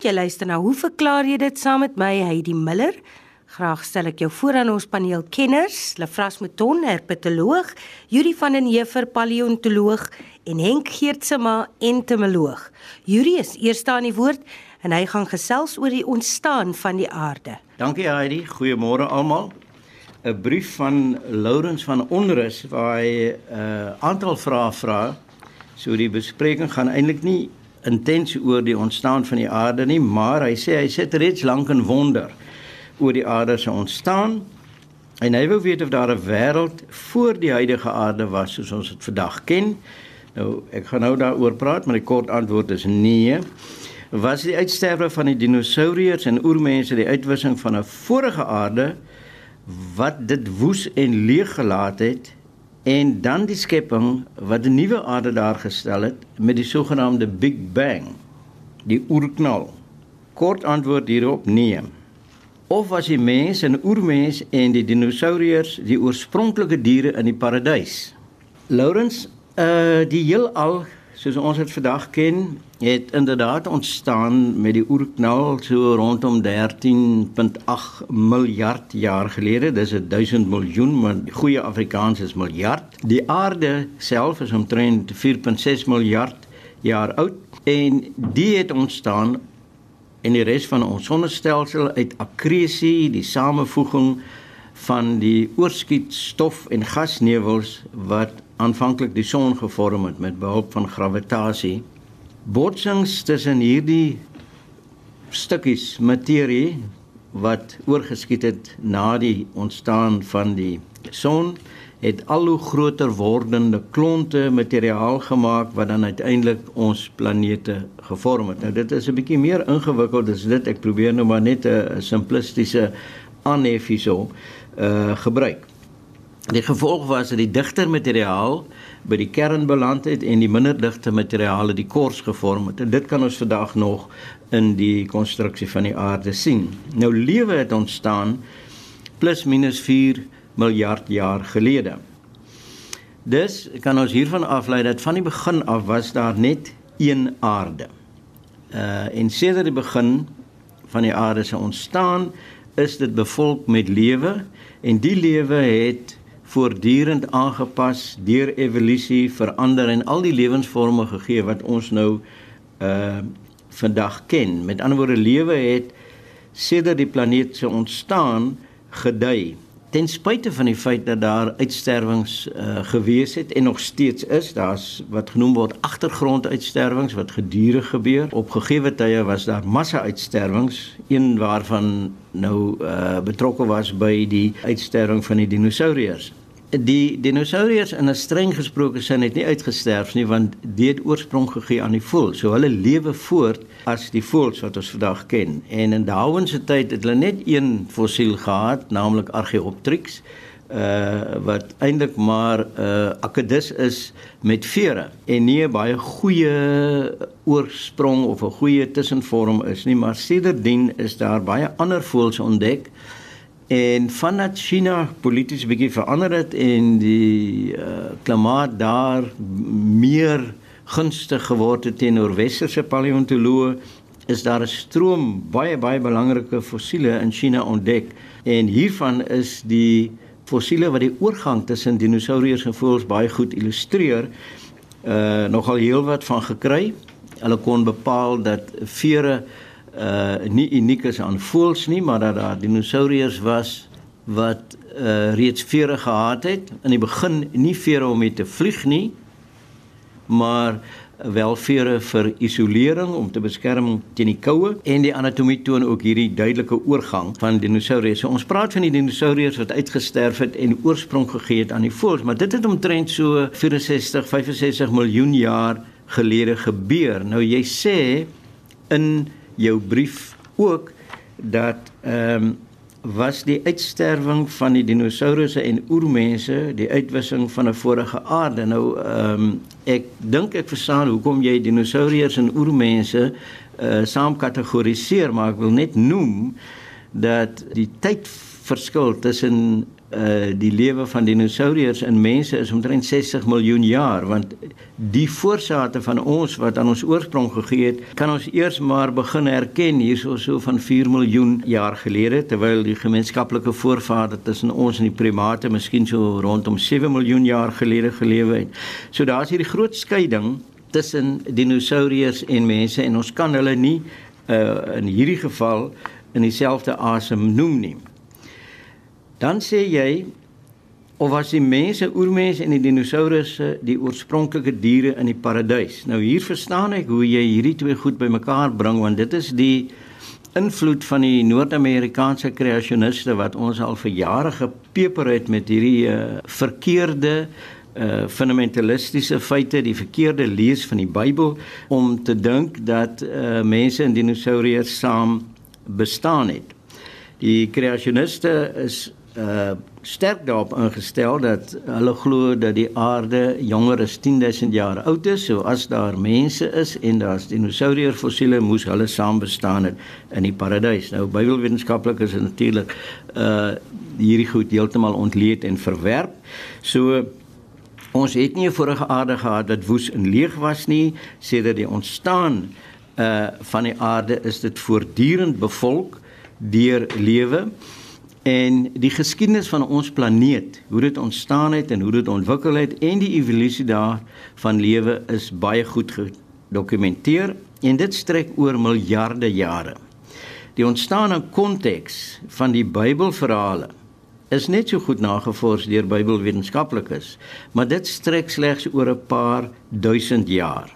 Jy luister nou, hoe verklaar jy dit saam met my, Heidi Miller? Graag stel ek jou voor aan ons paneel kenners, Lefras Mouton, herpetoloog, Yuri van den Heever, paleontoloog en Henk Geertsema, entomoloog. Yuri is eerste aan die woord en hy gaan gesels oor die ontstaan van die aarde. Dankie Heidi, goeiemôre almal. 'n Brief van Lourens van Onrus waar hy 'n uh, aantal vrae vra. So die bespreking gaan eintlik nie intens oor die ontstaan van die aarde nie, maar hy sê hy sit reeds lank in wonder oor die aarde se ontstaan. En hy wou weet of daar 'n wêreld voor die huidige aarde was soos ons dit vandag ken. Nou, ek gaan nou daaroor praat, maar die kort antwoord is nee. Was die uitsterwe van die dinosourus en oormense die uitwissing van 'n vorige aarde wat dit woes en leeg gelaat het en dan die skepping wat 'n nuwe aarde daar gestel het met die sogenaamde Big Bang, die oerknal. Kort antwoord hierop: nee. Of was die mens en oermens en die dinosourus die oorspronklike diere in die paradys? Lawrence, uh die heelal soos ons dit vandag ken, het inderdaad ontstaan met die oerknal so rondom 13.8 miljard jaar gelede. Dis 1000 miljoen, maar goeie Afrikaans is miljard. Die aarde self is omtrent 4.6 miljard jaar oud en die het ontstaan in die res van ons sonnestelsel uit akkresie, die samevoeging van die oorskietstof en gasnevels wat aanvanklik die son gevorm het met behulp van gravitasie. Botsings tussen hierdie stukkies materie wat oorgeskiet het na die ontstaan van die son het al hoe groter wordende klonte materiaal gemaak wat dan uiteindelik ons planete gevorm het. Nou dit is 'n bietjie meer ingewikkeld as dit. Ek probeer nou maar net 'n simplistiese aanhef hierso uh gebruik. Die gevolg was dat die digter materiaal by die kern beland het en die minder digte materiale die kors gevorm het. En dit kan ons vandag nog in die konstruksie van die aarde sien. Nou lewe het ontstaan plus minus 4 miljard jaar gelede. Dus kan ons hiervan aflei dat van die begin af was daar net een aarde. Uh en sedert die begin van die aarde se ontstaan is dit bevolk met lewe en die lewe het voortdurend aangepas deur evolusie verander en al die lewensvorme gegee wat ons nou uh vandag ken. Met ander woorde lewe het sedert die planeet se ontstaan gedei ten spyte van die feit dat daar uitsterwings uh gewees het en nog steeds is. Daar's wat genoem word agtergronduitsterwings wat gedurig gebeur. Op gegee tye was daar massa-uitsterwings, een waarvan nou uh betrokke was by die uitsterwing van die dinosourus die dinosourus in 'n streng gesproke sin het nie uitgesterf nie want dit het oorsprong gegee aan die voël. So hulle lewe voort as die voëls wat ons vandag ken. En in Darwin se tyd het hulle net een fossiel gehad, naamlik Archaeopteryx, uh wat eintlik maar 'n uh, akedus is met vere en nie 'n baie goeie oorsprong of 'n goeie tussenvorm is nie, maar sedertdien is daar baie ander voëls ontdek En vandat China polities bietjie verander het en die uh, klimaat daar meer gunstig geword het teenoor westerse paleontoloë, is daar 'n stroom baie baie belangrike fossiele in China ontdek. En hiervan is die fossiele wat die oorgang tussen dinosourus en voëls baie goed illustreer, uh nogal heelwat van gekry. Hulle kon bepaal dat vere uh nie uniek is aan voëls nie, maar dat daar dinosourus was wat uh reeds vere gehad het. In die begin nie vere om mee te vlieg nie, maar wel vere vir isolering om te beskerm teen die koue en die anatomie toon ook hierdie duidelike oorgang van dinosourus. So ons praat van die dinosourus wat uitgesterf het en oorsprong gegee het aan die voëls, maar dit het omtrent so 64 65 miljoen jaar gelede gebeur. Nou jy sê in jou brief ook dat ehm um, was die uitsterwing van die dinosourusse en oermense die uitwissing van 'n vorige aarde. Nou ehm um, ek dink ek verstaan hoekom jy dinosourus en oermense uh saam kategoriseer, maar ek wil net noem dat die tydverskil tussen uh die lewe van dinosourus en mense is omtrent 60 miljoen jaar want die voorsate van ons wat aan ons oorsprong gegee het kan ons eers maar begin herken hierso so van 4 miljoen jaar gelede terwyl die gemeenskaplike voorvader tussen ons en die primate miskien so rondom 7 miljoen jaar gelede gelewe het. So daar's hierdie groot skeiding tussen dinosourus en mense en ons kan hulle nie uh in hierdie geval in dieselfde asem noem nie. Dan sê jy of was die mense, oormense en die dinosourusse die oorspronklike diere in die paradys. Nou hier verstaan ek hoe jy hierdie twee goed bymekaar bring want dit is die invloed van die Noord-Amerikaanse kreasioniste wat ons al vir jare gepeper het met hierdie uh, verkeerde uh fundamentalistiese feite, die verkeerde lees van die Bybel om te dink dat uh mense en dinosourus saam bestaan het. Die kreasioniste is uh sterk daarop ingestel dat hulle glo dat die aarde jonger as 10000 jaar oud is. So as daar mense is en daar's dinosourier fossiele moes hulle saam bestaan het in die paradys. Nou Bybelwetenskaplikes is natuurlik uh hierdie goed heeltemal ontleed en verwerp. So ons het nie 'n vorige aarde gehad wat woes en leeg was nie, sedert die ontstaan uh van die aarde is dit voortdurend bevolk deur lewe. En die geskiedenis van ons planeet, hoe dit ontstaan het en hoe dit ontwikkel het en die evolusie daar van lewe is baie goed gedokumenteer en dit strek oor miljarde jare. Die ontstaan en konteks van die Bybelverhale is net so goed nagevors deur Bybelwetenskaplikes, maar dit strek slegs oor 'n paar duisend jaar.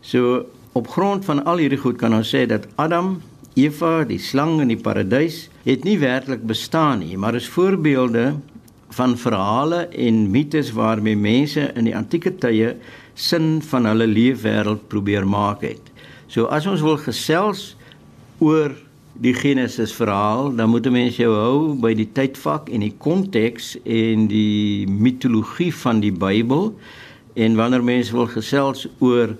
So op grond van al hierdie goed kan ons sê dat Adam Eva, die slang in die paradys, het nie werklik bestaan nie, maar is voorbeelde van verhale en mites waarmee mense in die antieke tye sin van hulle leefwêreld probeer maak het. So as ons wil gesels oor die Genesis verhaal, dan moet 'n mens jou hou by die tydvak en die konteks en die mitologie van die Bybel. En wanneer mense wil gesels oor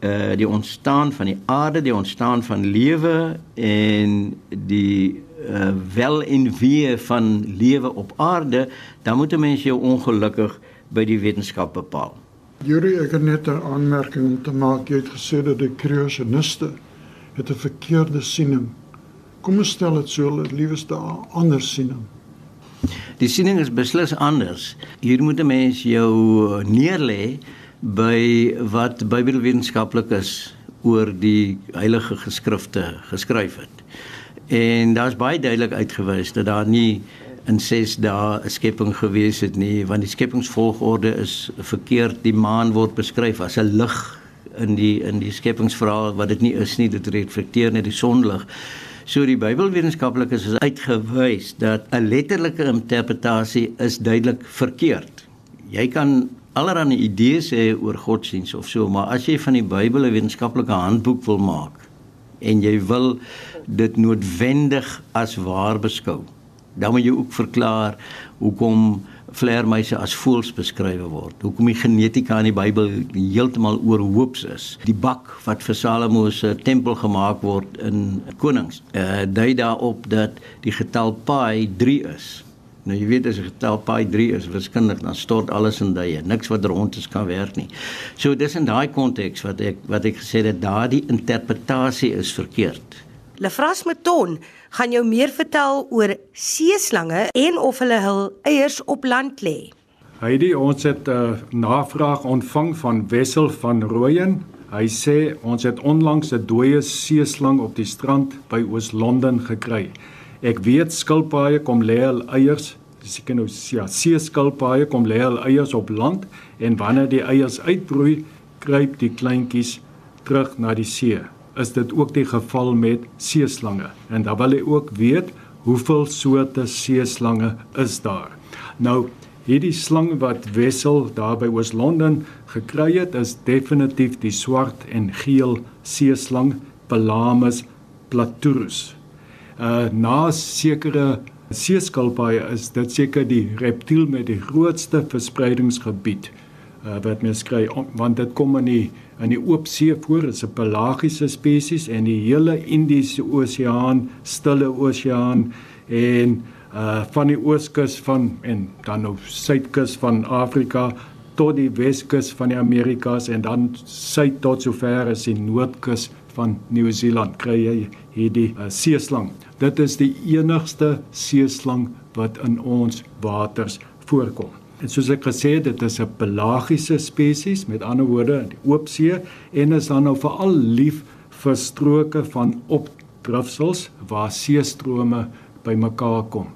uh die ontstaan van die aarde, die ontstaan van lewe en die uh wel en wee van lewe op aarde, dan moet 'n mens jou ongelukkig by die wetenskap bepaal. Yuri, ek het net 'n aanmerking om te maak. Jy het gesê dat die kreasioniste het 'n verkeerde siening. Kom ons stel dit so, hulle lieweste 'n ander siening. Die siening is beslis anders. Hier moet 'n mens jou neerlê by wat Bybelwetenskaplik is oor die heilige geskrifte geskryf het. En daar's baie duidelik uitgewys dat daar nie in 6 dae 'n skepping gewees het nie, want die skepingsvolgorde is verkeerd. Die maan word beskryf as 'n lig in die in die skepingsverhaal wat dit nie is nie, dit reflekteer net die sonlig. So die Bybelwetenskaplikes is uitgewys dat 'n letterlike interpretasie is duidelik verkeerd. Jy kan allerlei idees hê oor godsdiens of so, maar as jy van die Bybel 'n wetenskaplike handboek wil maak en jy wil dit noodwendig as waar beskou, dan moet jy ook verklaar hoekom vleermuise as voëls beskryf word. Hoekom die genetika in die Bybel heeltemal oorhoops is. Die bak wat vir Salomo se tempel gemaak word in Konings, uh, dui daarop dat die getal pi 3 is. Nou jy weet as 'n getal pi 3 is wiskundig dan stort alles in duie. Niks wat rond is kan werk nie. So dis in daai konteks wat ek wat ek gesê het daardie interpretasie is verkeerd. Lefras Meton gaan jou meer vertel oor seeslange en of hulle hul eiers op land lê. Heidi, ons het 'n uh, navraag ontvang van Wessel van Rooyen. Hy sê ons het onlangs 'n dooie seeslang op die strand by Oos-London gekry. Ek weet skilpaaie kom lê hul eiers, seker nou ja, see skilpaaie kom lê hul eiers op land en wanneer die eiers uitbroei, kruip die kleintjies terug na die see. Is dit ook die geval met seeslange? En dan wil hy ook weet hoeveel soorte seeslange is daar. Nou Hierdie slang wat Wessel daar by Oos-London gekry het, is definitief die swart en geel seeslang Pelamus platurus uh na sekere seeskilpaaie is dit seker die reptiel met die grootste verspreidingsgebied uh, wat mens kry want dit kom in die in die oop see voor, is 'n pelagiese spesies en die hele Indiese Oseaan, Stille Oseaan en uh van die ooskus van en dan nou suidkus van Afrika tot die weskus van die Amerikas en dan suid tot sover as die noordkus van Nieu-Seeland kry jy hierdie uh, seeslang. Dit is die enigste seeslang wat in ons waters voorkom. En soos ek gesê het, dit is 'n pelagiese spesies, met ander woorde, die oop see en is dan nou veral lief vir stroke van opdrifsels waar seestrome bymekaar kom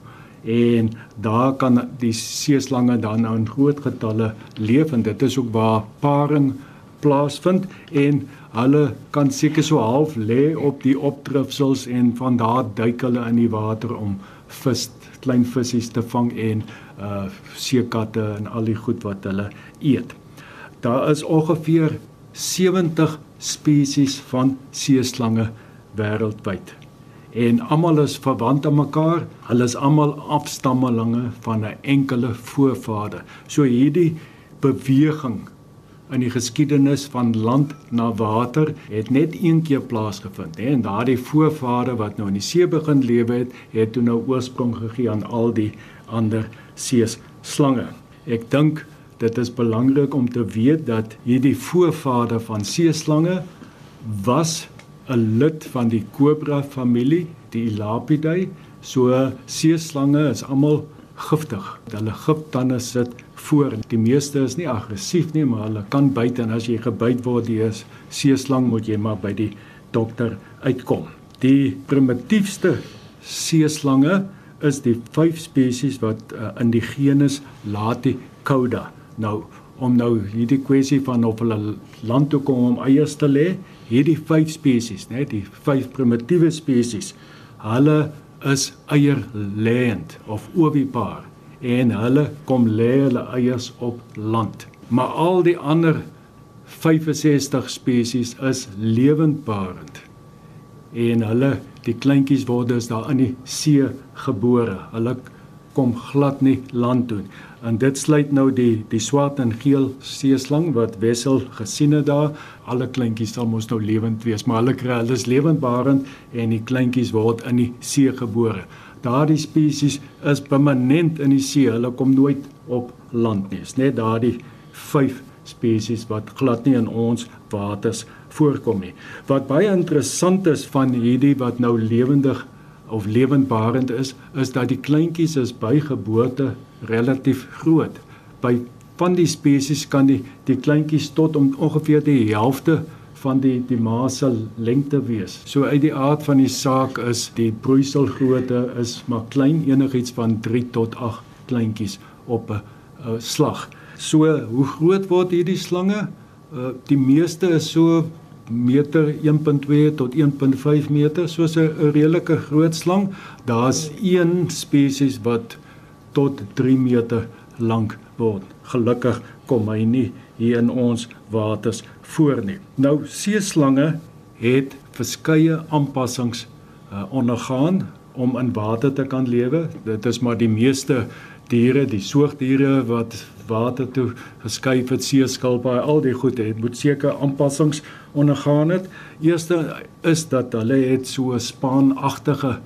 en daar kan die seeslange dan nou in groot getalle leef en dit is ook waar paring plaasvind en hulle kan seker so half lê op die opdrifsels en van daar duik hulle in die water om vis klein visse te vang en uh seekatte en al die goed wat hulle eet. Daar is ongeveer 70 spesies van seeslange wêreldwyd en almal is verwant aan mekaar. Hulle is almal afstammelinge van 'n enkele voorvader. So hierdie beweging in die geskiedenis van land na water het net een keer plaasgevind, hè, en daardie voorvader wat nou in die see begin lewe het, het toe nou oorsprong gegee aan al die ander sees slange. Ek dink dit is belangrik om te weet dat hierdie voorvader van seeslange was 'n lid van die kobra familie, die Elapidae. So seeslange is almal giftig. Hulle giftande sit voor. Die meeste is nie aggressief nie, maar hulle kan byt en as jy gebyt word deur 'n seeslang, moet jy maar by die dokter uitkom. Die primitiefste seeslange is die vyf spesies wat uh, in die genus Laticoda. Nou om nou hierdie kwessie van of hulle land toe kom om eiers te lê, hierdie vyf spesies, né, die vyf primitiewe spesies, hulle is eierleend of ovipaar en hulle kom lê hulle eiers op land. Maar al die ander 65 spesies is lewendbarend. En hulle, die kleintjies word dus daar in die see gebore. Hulle kom glad nie land toe. En dit sluit nou die die swart en geel seeslang wat Wessel gesien het daar. Alle kleintjies sal mos nou lewend wees, maar hulle kry hulle is lewendbarend en die kleintjies word in die see gebore. Daardie spesies is permanent in die see. Hulle kom nooit op land nie. Dis net daardie 5 spesies wat glad nie in ons waters voorkom nie. Wat baie interessant is van hierdie wat nou lewendig of lewendbarend is, is dat die kleintjies is by geboorte relatief groot. By van die spesies kan die die kleintjies tot om ongeveer die helfte van die die ma se lengte wees. So uit die aard van die saak is die broeiselgrootte is maar klein enigiets van 3 tot 8 kleintjies op 'n slag. So hoe groot word hierdie slange? Uh, die meeste is so meter 1.2 tot 1.5 meter soos 'n redelike groot slang. Daar's een spesies wat tot 3 meter lank word. Gelukkig kom hy nie hier in ons waters voor nie. Nou seeslange het verskeie aanpassings uh, ondergaan om in water te kan lewe. Dit is maar die meeste diere, die soogdiere wat water toe geskuif het, seeskilpaaie, al die goed het moet seker aanpassings ondergaan het. Eerste is dat hulle het so 'n spaanagtige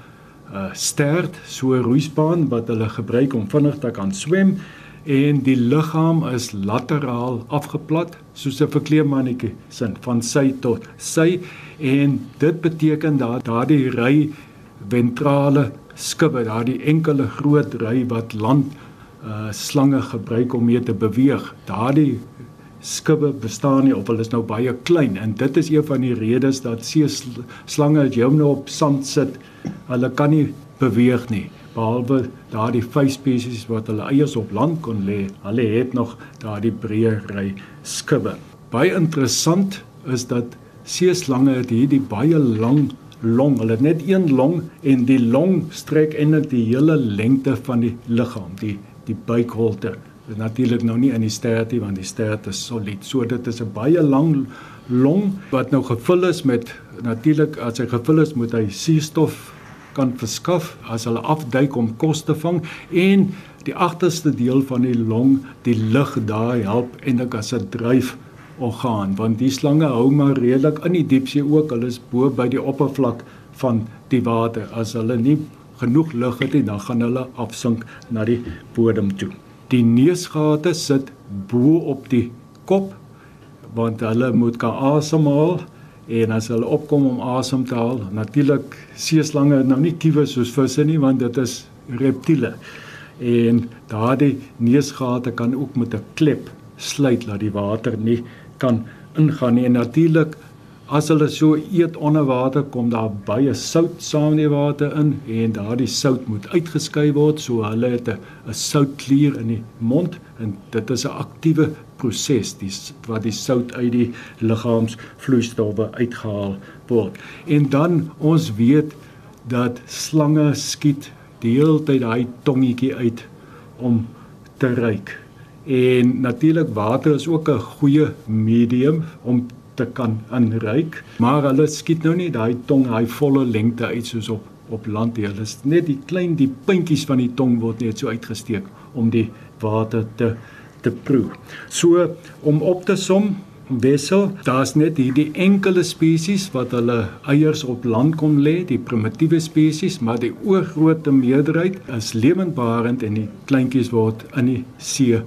uh, stert, so 'n roeispaan wat hulle gebruik om vinnig te kan swem en die liggaam is lateraal afgeplat soos 'n verkleemannetjie sin van sy tot sy en dit beteken dat daardie ry ventrale skubbe, daardie enkele groot ry wat land uh slange gebruik om mee te beweeg. Daardie skubbe bestaan nie of hulle is nou baie klein en dit is een van die redes dat see slange as jy hom nou op sand sit, hulle kan nie beweeg nie behalwe daardie vyf spesies wat hulle eiers op land kon lê. Hulle het nog daardie breë ry skubbe. Baie interessant is dat see slange het hierdie baie lang long. Hulle het net een long en die long strek eintlik die hele lengte van die liggaam, die die buikholte. Dit natuurlik nou nie in die stert nie want die stert is solied. So dit is 'n baie lang long wat nou gevul is met natuurlik as hy gevul is moet hy suurstof kan verskaf as hulle afduik om kos te vang en die agterste deel van die long, die lug daar help eintlik as 'n dryf orgaan want die slange hou maar redelik in die diepsee ook. Hulle is bo by die oppervlak van die water. As hulle nie genoeg lug het nie, dan gaan hulle afsink na die bodem toe. Die neusgate sit bo op die kop want hulle moet kan asemhaal en as hulle opkom om asem te haal, natuurlik seeslange nou nie kiewe soos visse nie want dit is reptiele. En daardie neusgate kan ook met 'n klep sluit dat die water nie kan ingaan nie. En natuurlik as hulle so eet onder water kom daar baie sout saam in die water in en daardie sout moet uitgeskei word so hulle het 'n soutklier in die mond en dit is 'n aktiewe proses dis wat die sout uit die liggaamsvloeistowwe uitgehaal word. En dan ons weet dat slange skiet die hele tyd daai tongetjie uit om te ruik. En natuurlik water is ook 'n goeie medium om te kan inruik, maar hulle skiet nou nie daai tong hy volle lengte uit soos op op land hier. Hulle is net die klein die puntjies van die tong word net so uitgesteek om die water te te proe. So om op te som wissel, daar's net hierdie enkele spesies wat hulle eiers op land kon lê, die primitiewe spesies, maar die oorgrootste meerderheid is lewendbarend en die kleintjies word in die see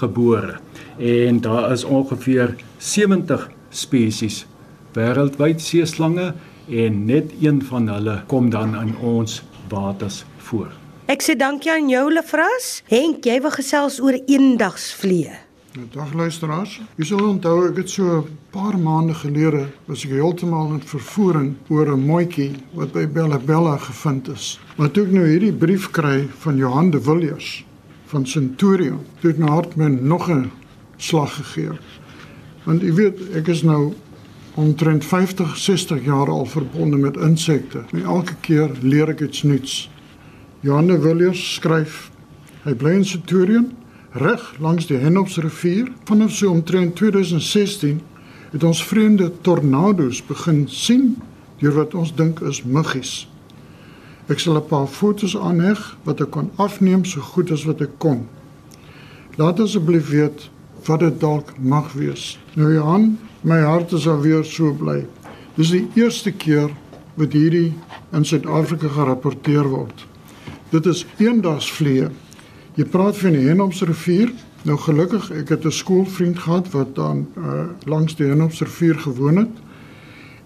gebore. En daar is ongeveer 70 spesies wêreldwyd seeslange en net een van hulle kom dan in ons waters voor. Ek sê dankie aan jou Lefras. Henk, jy wil gesels oor eendagsvlee. Ja, dag luisteraars. Jy sal onthou ek het so 'n paar maande gelede was ek heeltemal in vervoering oor 'n mooitjie wat by Bella Bella gevind is. Maar toe ek nou hierdie brief kry van Johan de Villiers van Centurion, het my hart my nog 'n slag gegee. Want jy weet, ek is nou omtrent 50, 60 jaar al verbonde met insekte. En elke keer leer ek iets nuuts. Johanne Villiers skryf: Hy bly in Centurion, reg langs die Henopsrivier. Vanaf so omtrent 2016 het ons vreemde tornado's begin sien deur wat ons dink is muggies. Ek sal 'n paar foto's aanheg wat ek kan afneem so goed as wat ek kon. Laat asseblief weet wat dit dalk mag wees. Nou Johan, my hart is alweer so bly. Dis die eerste keer wat hierdie in Suid-Afrika gerapporteer word. Dit is eendagsvlee. Jy praat van die Henopsrivier. Nou gelukkig, ek het 'n skoolvriend gehad wat dan uh, langs die Henopsrivier gewoon het.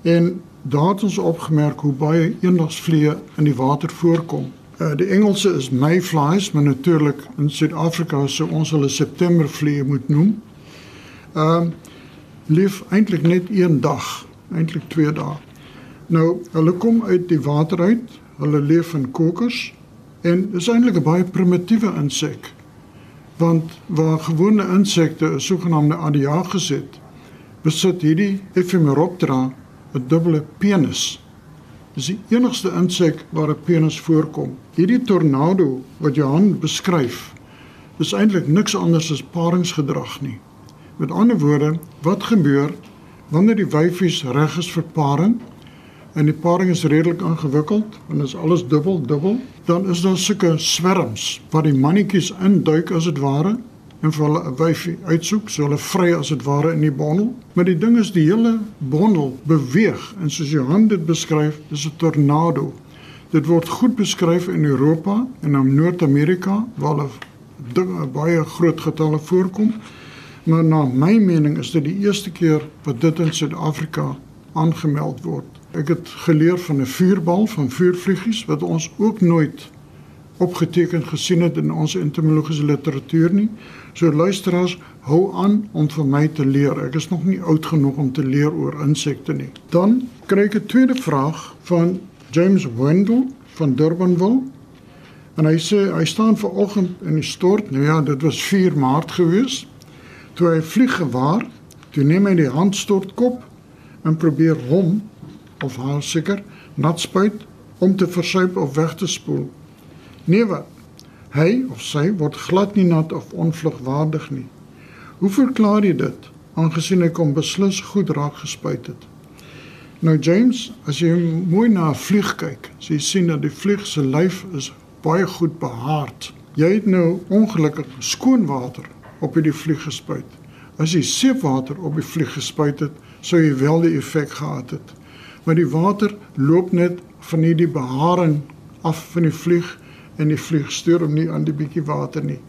En daar het ons opgemerk hoe baie eendagsvlee in die water voorkom. Uh, die Engelse is mayflies, maar natuurlik in Suid-Afrika sou ons hulle Septembervlee moet noem. Ehm uh, leef eintlik net een dag, eintlik 2 dae. Nou, hulle kom uit die water uit. Hulle leef in kokers En dis eintlik 'n baie primitiewe insek. Want waar gewone insekte 'n sogenaamde adiagus het, besit hierdie Ephemeroptera 'n dubbele penis. Dis die enigste insek waar 'n penis voorkom. Hierdie tornado wat Johan beskryf, is eintlik niks anders as paringsgedrag nie. Met ander woorde, wat gebeur wanneer die wyfies reg is vir paring en die paring is redelik ingewikkeld en is alles dubbel dubbel, dan is daar sulke swerms waar die mannetjies induik as dit ware en vir hulle 'n wyfie uitsoek, so hulle vry as dit ware in die bondel. Maar die ding is die hele bondel beweeg en soos Johan dit beskryf, dis 'n tornado. Dit word goed beskryf in Europa en in Noord-Amerika waar hulle dinge baie groot getalle voorkom. Maar na my mening is dit die eerste keer wat dit in Suid-Afrika aangemeld word. Ek het geleer van 'n vuurbal van vuurvliegies wat ons ook nooit opgeteken gesien het in ons entomologiese literatuur nie. So luisteraars, hou aan om vir my te leer. Ek is nog nie oud genoeg om te leer oor insekte nie. Dan kry ek 'n tweede vraag van James Wendell van Durbanville. En hy sê hy staan ver oggend in die stort. Nou ja, dit was 4 Maart gewees. Toe hy vlieg gewaar, toe neem hy die handstortkop en probeer hom of haar seker nat spuit om te versuip of weg te spoel. Nee wat? Hy of sy word glad nie nat of onvlugwaardig nie. Hoe verklaar jy dit aangesien hy kom beslis goed raak gespuit het? Nou James, as jy mooi na 'n vlieg kyk, so jy sien dat die vlieg se lyf is baie goed behaard. Jy het nou ongelukkig skoon water op hierdie vlieg gespuit. As jy seepwater op die vlieg gespuit het, sou jy wel die effek gehad het. Maar die water loop net van hierdie beharing af van die vlieg en die vlieg stuur hom nie aan die bietjie water nie.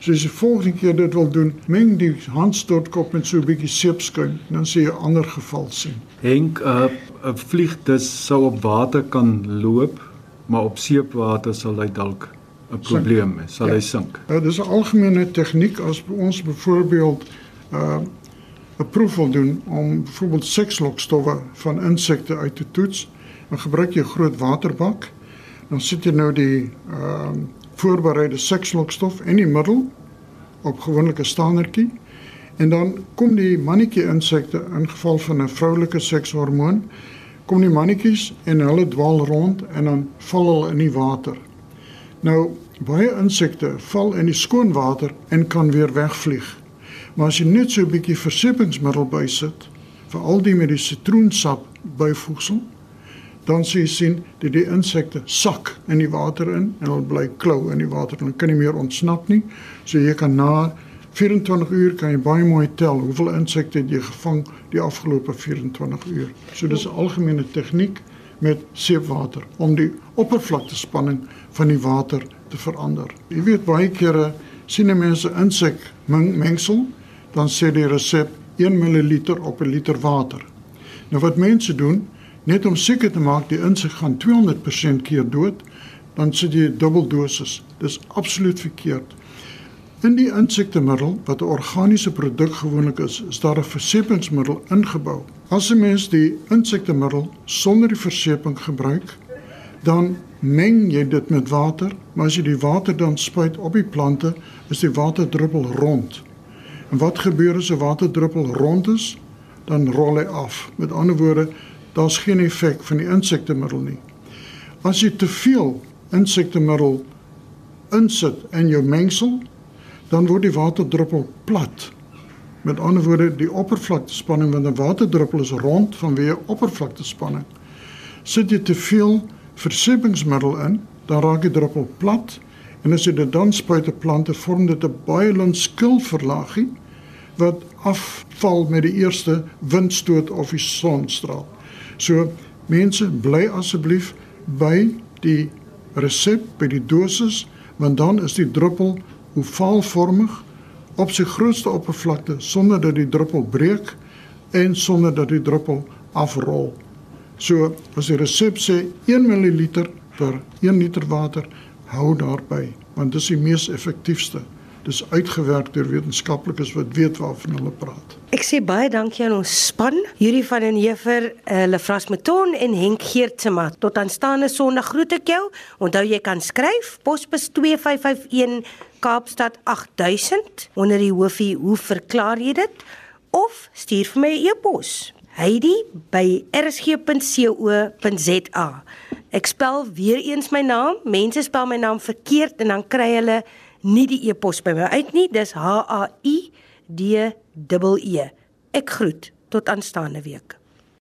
So as jy volgende keer dit wil doen, meng die handstortkop met so 'n bietjie seepskuim, dan sien jy 'n ander geval sien. Henk, 'n uh, vlieg dis sou op water kan loop, maar op seepwater sal hy dalk 'n probleem hê, sal ja. hy sink. Ja, dis 'n algemene tegniek as ons byvoorbeeld uh 'n proef wil doen om byvoorbeeld sekslokstowwe van insekte uit te toets, dan gebruik jy 'n groot waterbak. Dan sit jy nou die ehm uh, voorbereide sekslokstof en die middel op gewoonlike staanertjie en dan kom die mannetjie insekte in geval van 'n vroulike sekshormoon kom die mannetjies en hulle dwaal rond en dan val hulle in die water. Nou baie insekte val in die skoon water en kan weer wegvlieg. Maar as jy net so 'n bietjie versepingsmiddel bysit, veral die met die sitroensap byvoegsel, dan sien jy sien dat die insekte sak in die water in en hulle bly klou in die water en kan nie meer ontsnap nie. So jy kan na 24 uur kan jy baie mooi tel hoeveel insekte jy gevang die afgelope 24 uur. So dis 'n algemene tegniek met seepwater om die oppervlaktespanning van die water te verander. Jy weet baie kere sien mense insek mengsel dan sê die resep 1 ml op 'n liter water. Nou wat mense doen net om seker te maak die insek gaan 200% keer dood, dan sit jy dubbel dosis. Dis absoluut verkeerd. In die insektemiddel wat 'n organiese produk gewoonlik is, is daar 'n versepingsmiddel ingebou. As 'n mens die insektemiddel sonder die verseping gebruik, dan meng jy dit met water, maar as jy die water dan spuit op die plante, is die waterdruppel rond. En wat gebeur as 'n waterdruppel rond is? Dan rol hy af. Met ander woorde, daar's geen effek van die insektemiddel nie. As jy te veel insektemiddel insit in jou mengsel, dan word die waterdruppel plat. Met ander woorde, die oppervlaktespanning van 'n waterdruppel is rond vanweë oppervlaktespanning. Sit jy te veel versepingsmiddel in, dan raak die druppel plat en as jy dit dan spuit op plante, vorm dit 'n baie lyn skilverlaagie wat afval met die eerste windstoot of die sonstraal. So mense bly asseblief by die resep by die dosis want dan is die druppel ovaalvormig op sy grootste oppervlakte sonder dat die druppel breek en sonder dat die druppel afrol. So as die resep sê 1 ml per 1 liter water, hou daarby want dit is die mees effektiefste. Dis uitgewerk deur wetenskaplikes wat weet waarvan hulle praat. Ek sê baie dankie aan ons span, Yuri van den Heever, uh, Lefras Meton en Henk Geertsma. Tot aanstaande Sondag groet ek jou. Onthou jy kan skryf posbus 2551 Kaapstad 8000 onder die hoofie hoe verklaar jy dit of stuur vir my 'n e e-pos. Heidi by rsg.co.za. Ek spel weer eens my naam. Mense spel my naam verkeerd en dan kry hulle nie die e-pos by my uit nie. Dis H A I D E E. Ek groet tot aanstaande week.